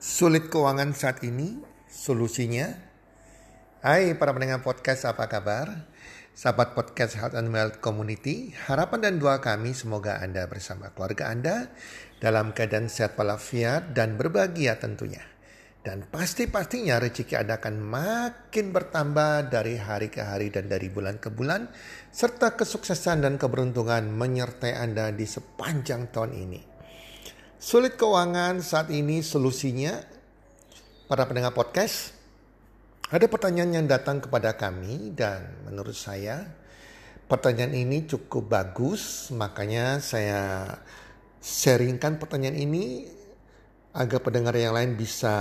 Sulit keuangan saat ini, solusinya? Hai para pendengar podcast, apa kabar? Sahabat podcast Health and Wealth Community, harapan dan doa kami semoga Anda bersama keluarga Anda dalam keadaan sehat walafiat dan berbahagia tentunya. Dan pasti-pastinya rezeki Anda akan makin bertambah dari hari ke hari dan dari bulan ke bulan, serta kesuksesan dan keberuntungan menyertai Anda di sepanjang tahun ini. Sulit keuangan saat ini solusinya para pendengar podcast. Ada pertanyaan yang datang kepada kami dan menurut saya pertanyaan ini cukup bagus makanya saya sharingkan pertanyaan ini agar pendengar yang lain bisa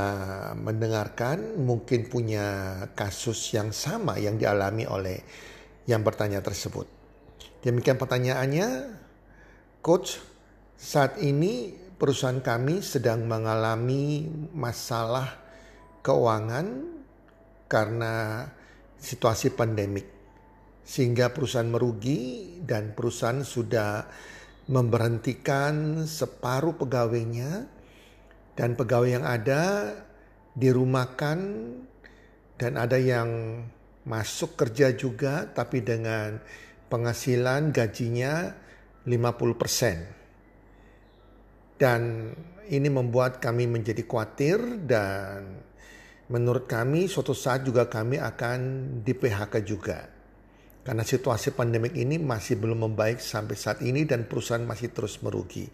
mendengarkan mungkin punya kasus yang sama yang dialami oleh yang bertanya tersebut. Demikian pertanyaannya, coach, saat ini perusahaan kami sedang mengalami masalah keuangan karena situasi pandemik. Sehingga perusahaan merugi dan perusahaan sudah memberhentikan separuh pegawainya dan pegawai yang ada dirumahkan dan ada yang masuk kerja juga tapi dengan penghasilan gajinya 50 persen. Dan ini membuat kami menjadi khawatir dan menurut kami suatu saat juga kami akan di PHK juga. Karena situasi pandemik ini masih belum membaik sampai saat ini dan perusahaan masih terus merugi.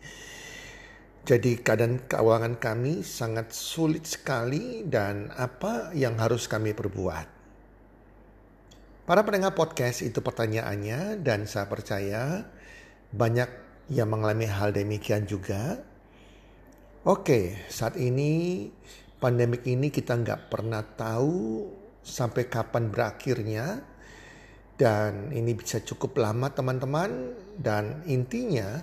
Jadi keadaan keuangan kami sangat sulit sekali dan apa yang harus kami perbuat. Para pendengar podcast itu pertanyaannya dan saya percaya banyak yang mengalami hal demikian juga Oke, saat ini pandemik ini kita nggak pernah tahu sampai kapan berakhirnya dan ini bisa cukup lama teman-teman dan intinya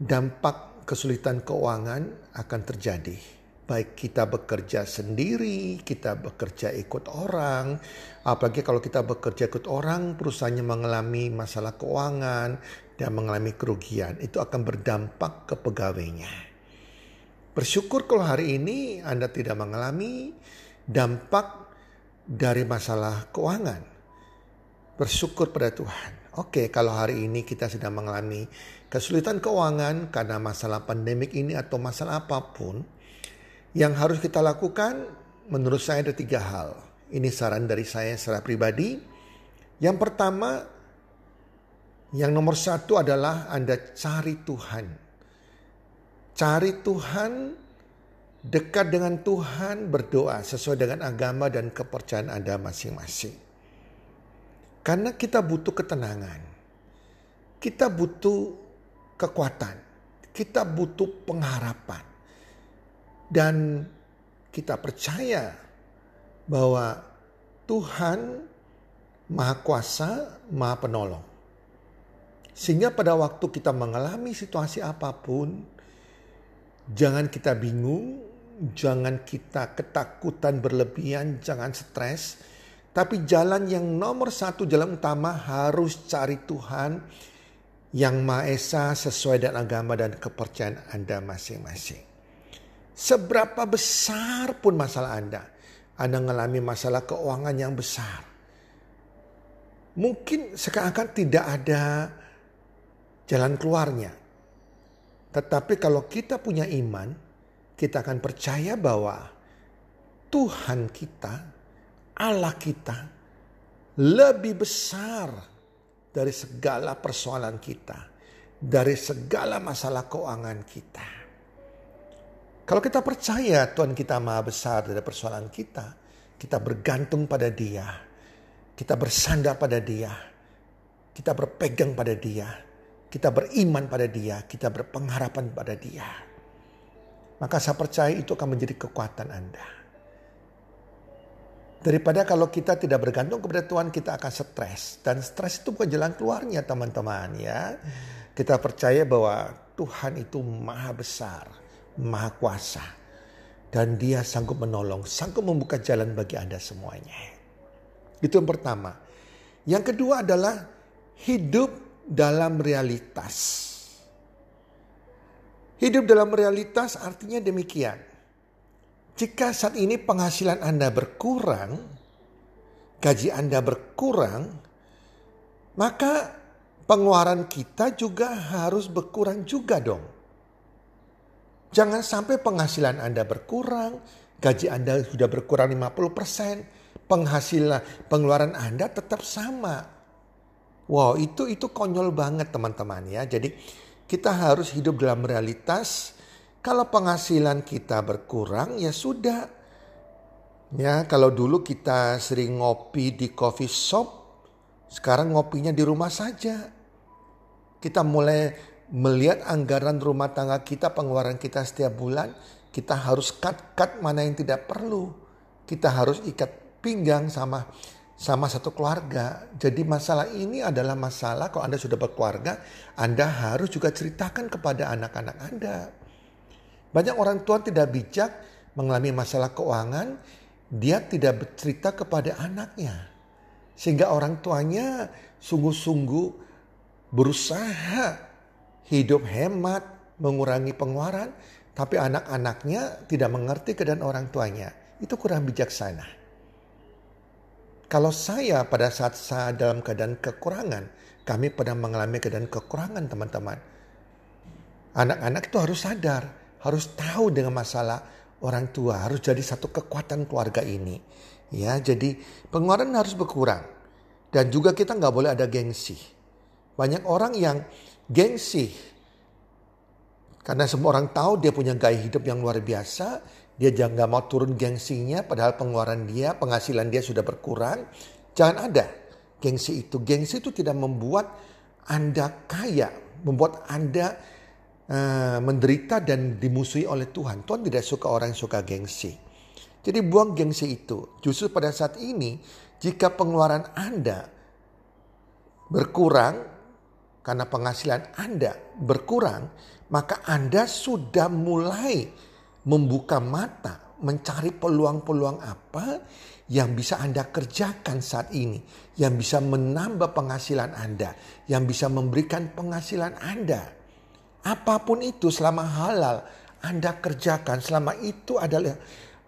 dampak kesulitan keuangan akan terjadi. Baik kita bekerja sendiri, kita bekerja ikut orang, apalagi kalau kita bekerja ikut orang, perusahaannya mengalami masalah keuangan dan mengalami kerugian, itu akan berdampak ke pegawainya. Bersyukur kalau hari ini Anda tidak mengalami dampak dari masalah keuangan. Bersyukur pada Tuhan. Oke, kalau hari ini kita sedang mengalami kesulitan keuangan karena masalah pandemik ini atau masalah apa pun, yang harus kita lakukan menurut saya ada tiga hal. Ini saran dari saya secara pribadi. Yang pertama, yang nomor satu adalah Anda cari Tuhan Cari Tuhan, dekat dengan Tuhan, berdoa sesuai dengan agama dan kepercayaan Anda masing-masing. Karena kita butuh ketenangan. Kita butuh kekuatan. Kita butuh pengharapan. Dan kita percaya bahwa Tuhan Maha Kuasa, Maha Penolong. Sehingga pada waktu kita mengalami situasi apa pun, Jangan kita bingung, jangan kita ketakutan berlebihan, jangan stres. Tapi jalan yang nomor satu, jalan utama harus cari Tuhan yang Maha Esa sesuai dengan agama dan kepercayaan Anda masing-masing. Seberapa besar pun masalah Anda, Anda mengalami masalah keuangan yang besar. Mungkin seakan-akan tidak ada jalan keluarnya. Tetapi kalau kita punya iman, kita akan percaya bahwa Tuhan kita, Allah kita, lebih besar dari segala persoalan kita, dari segala masalah keuangan kita. Kalau kita percaya Tuhan kita maha besar dari persoalan kita, kita bergantung pada Dia, kita bersandar pada Dia, kita berpegang pada Dia, kita beriman pada dia, kita berpengharapan pada dia. Maka saya percaya itu akan menjadi kekuatan Anda. Daripada kalau kita tidak bergantung kepada Tuhan, kita akan stres. Dan stres itu bukan jalan keluarnya teman-teman ya. Kita percaya bahwa Tuhan itu maha besar, maha kuasa. Dan dia sanggup menolong, sanggup membuka jalan bagi Anda semuanya. Itu yang pertama. Yang kedua adalah hidup dalam realitas. Hidup dalam realitas artinya demikian. Jika saat ini penghasilan Anda berkurang, gaji Anda berkurang, maka pengeluaran kita juga harus berkurang juga dong. Jangan sampai penghasilan Anda berkurang, gaji Anda sudah berkurang 50%, penghasilan pengeluaran Anda tetap sama. Wow, itu itu konyol banget teman-teman ya. Jadi kita harus hidup dalam realitas kalau penghasilan kita berkurang ya sudah. Ya, kalau dulu kita sering ngopi di coffee shop, sekarang ngopinya di rumah saja. Kita mulai melihat anggaran rumah tangga kita, pengeluaran kita setiap bulan, kita harus cut-cut mana yang tidak perlu. Kita harus ikat pinggang sama sama satu keluarga. Jadi masalah ini adalah masalah kalau Anda sudah berkeluarga, Anda harus juga ceritakan kepada anak-anak Anda. Banyak orang tua tidak bijak mengalami masalah keuangan, dia tidak bercerita kepada anaknya. Sehingga orang tuanya sungguh-sungguh berusaha hidup hemat, mengurangi pengeluaran, tapi anak-anaknya tidak mengerti keadaan orang tuanya. Itu kurang bijaksana. Kalau saya pada saat saya dalam keadaan kekurangan, kami pernah mengalami keadaan kekurangan teman-teman. Anak-anak itu harus sadar harus tahu dengan masalah orang tua, harus jadi satu kekuatan keluarga ini. Ya, jadi pengeluaran harus berkurang. Dan juga kita nggak boleh ada gengsi. Banyak orang yang gengsi. Karena semua orang tahu dia punya gaya hidup yang luar biasa. Dia jangan mau turun gengsinya padahal pengeluaran dia, penghasilan dia sudah berkurang. Jangan ada gengsi itu. Gengsi itu tidak membuat Anda kaya, membuat Anda uh, menderita dan dimusuhi oleh Tuhan. Tuhan tidak suka orang yang suka gengsi. Jadi buang gengsi itu. Justru pada saat ini jika pengeluaran Anda berkurang karena penghasilan Anda berkurang, maka Anda sudah mulai membuka mata mencari peluang-peluang apa yang bisa Anda kerjakan saat ini, yang bisa menambah penghasilan Anda, yang bisa memberikan penghasilan Anda. Apa pun itu selama halal Anda kerjakan, selama itu adalah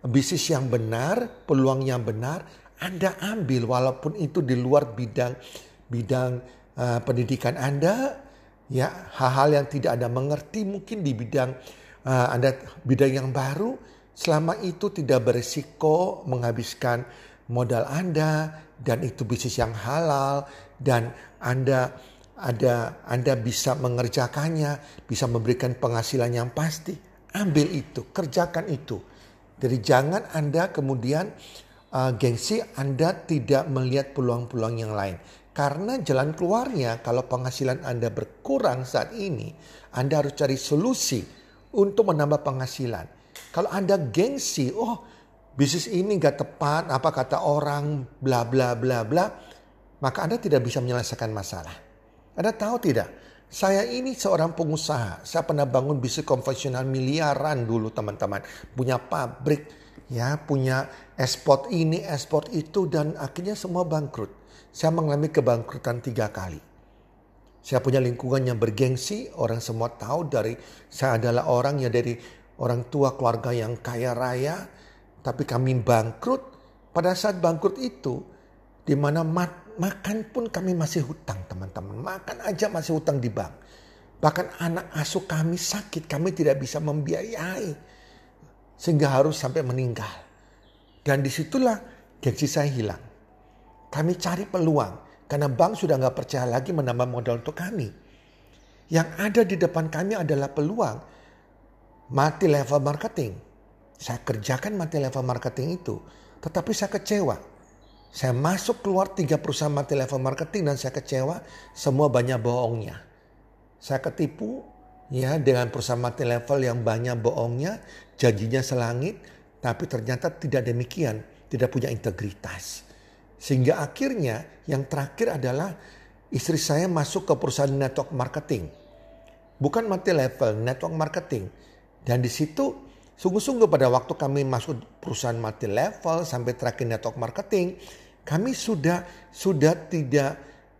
bisnis yang benar, peluang yang benar, Anda ambil walaupun itu di luar bidang bidang uh, pendidikan Anda, ya hal-hal yang tidak Anda mengerti mungkin di bidang Anda bidang yang baru, selama itu tidak berisiko menghabiskan modal Anda dan itu bisnis yang halal dan Anda ada Anda bisa mengerjakannya, bisa memberikan penghasilan yang pasti, ambil itu, kerjakan itu. Jadi jangan Anda kemudian uh, gengsi Anda tidak melihat peluang-peluang yang lain. Karena jalan keluarnya kalau penghasilan Anda berkurang saat ini, Anda harus cari solusi untuk menambah penghasilan. Kalau Anda gengsi, oh bisnis ini gak tepat, apa kata orang, bla bla bla bla, maka Anda tidak bisa menyelesaikan masalah. Anda tahu tidak? Saya ini seorang pengusaha. Saya pernah bangun bisnis konvensional miliaran dulu teman-teman. Punya pabrik, ya, punya ekspor ini, ekspor itu dan akhirnya semua bangkrut. Saya mengalami kebangkrutan tiga kali. Saya punya lingkungan yang bergengsi, orang semua tahu dari saya adalah orang yang dari orang tua keluarga yang kaya raya, tapi kami bangkrut. Pada saat bangkrut itu, di mana mat makan pun kami masih hutang teman-teman. Makan aja masih hutang di bank. Bahkan anak asuh kami sakit, kami tidak bisa membiayai. Sehingga harus sampai meninggal. Dan di situlah gengsi saya hilang. Kami cari peluang. Karena bank sudah nggak percaya lagi menambah modal untuk kami. Yang ada di depan kami adalah peluang mati level marketing. Saya kerjakan mati level marketing itu. Tetapi saya kecewa saya masuk keluar tiga perusahaan multi level marketing dan saya kecewa. Semua banyak bohongnya. Saya ketipu ya dengan perusahaan multi level yang banyak bohongnya. Janjinya selangit. Tapi ternyata tidak demikian. Tidak punya integritas. Sehingga akhirnya yang terakhir adalah istri saya masuk ke perusahaan network marketing. Bukan multi level, network marketing. Dan di situ sungguh-sungguh pada waktu kami masuk perusahaan multi level sampai terakhir network marketing, kami sudah sudah tidak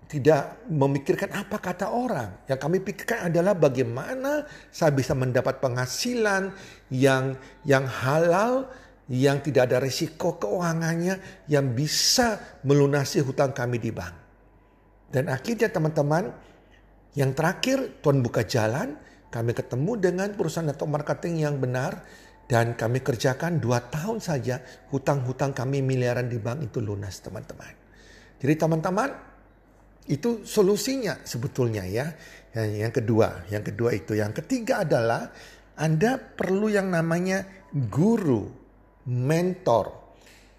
tidak memikirkan apa kata orang. Yang kami pikirkan adalah bagaimana saya bisa mendapat penghasilan yang yang halal yang tidak ada risiko keuangannya yang bisa melunasi hutang kami di bank. Dan akhirnya teman-teman, yang terakhir Tuhan buka jalan, kami ketemu dengan perusahaan network marketing yang benar dan kami kerjakan dua tahun saja hutang-hutang kami miliaran di bank itu lunas teman-teman. Jadi teman-teman itu solusinya sebetulnya ya. Yang kedua, yang kedua itu. Yang ketiga adalah Anda perlu yang namanya guru, mentor.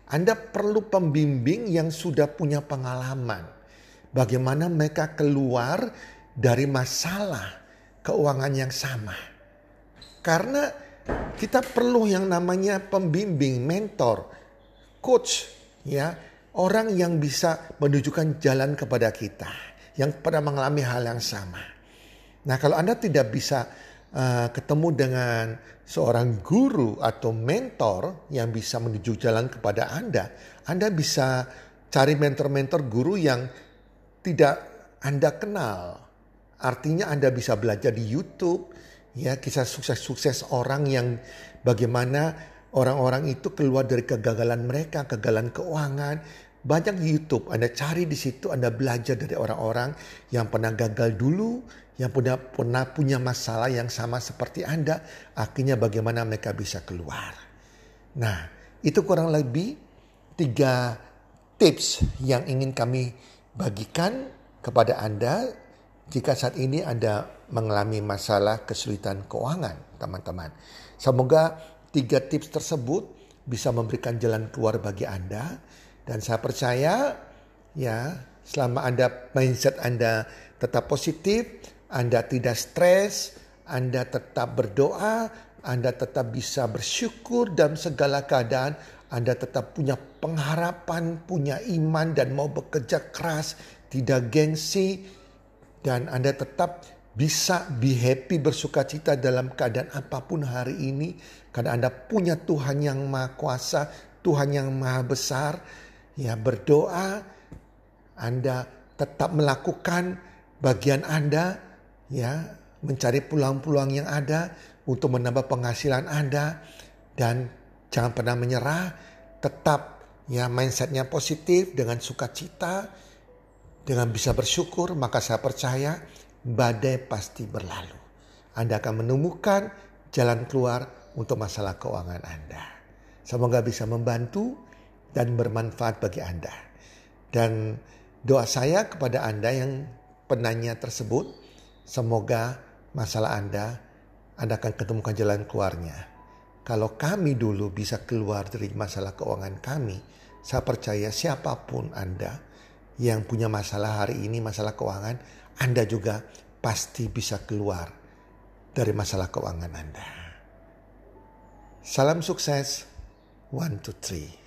Anda perlu pembimbing yang sudah punya pengalaman. Bagaimana mereka keluar dari masalah keuangan yang sama. Karena kita perlu yang namanya pembimbing, mentor, coach, ya, orang yang bisa menunjukkan jalan kepada kita, yang pernah mengalami hal yang sama. Nah, kalau Anda tidak bisa uh, ketemu dengan seorang guru atau mentor yang bisa menuju jalan kepada Anda, Anda bisa cari mentor-mentor guru yang tidak Anda kenal. Artinya Anda bisa belajar di YouTube, ya kisah sukses-sukses orang yang bagaimana orang-orang itu keluar dari kegagalan mereka, kegagalan keuangan. Banyak YouTube, Anda cari di situ, Anda belajar dari orang-orang yang pernah gagal dulu, yang punya, pernah punya masalah yang sama seperti Anda, akhirnya bagaimana mereka bisa keluar. Nah, itu kurang lebih tiga tips yang ingin kami bagikan kepada Anda jika saat ini Anda mengalami masalah kesulitan keuangan, teman-teman. Semoga tiga tips tersebut bisa memberikan jalan keluar bagi Anda dan saya percaya ya selama Anda mindset Anda tetap positif, anda tidak stres, Anda tetap berdoa, Anda tetap bisa bersyukur dalam segala keadaan, Anda tetap punya pengharapan, punya iman dan mau bekerja keras, tidak gengsi, dan Anda tetap bisa be happy bersuka cita dalam keadaan apa pun hari ini karena Anda punya Tuhan yang maha kuasa, Tuhan yang maha besar. Ya berdoa, Anda tetap melakukan bagian Anda ya mencari peluang-peluang yang ada untuk menambah penghasilan Anda dan jangan pernah menyerah, tetap ya mindsetnya positif dengan sukacita, dengan bisa bersyukur, maka saya percaya badai pasti berlalu. Anda akan menemukan jalan keluar untuk masalah keuangan Anda. Semoga bisa membantu dan bermanfaat bagi Anda. Dan doa saya kepada Anda yang penanya tersebut, Semoga masalah Anda, Anda akan ketemukan jalan keluarnya. Kalau kami dulu bisa keluar dari masalah keuangan kami, saya percaya siapa pun Anda yang punya masalah hari ini, masalah keuangan, Anda juga pasti bisa keluar dari masalah keuangan Anda. Salam sukses. One, two, three.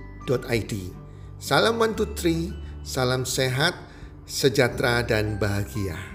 Salam One Salam 123, salam sehat, sejahtera dan bahagia.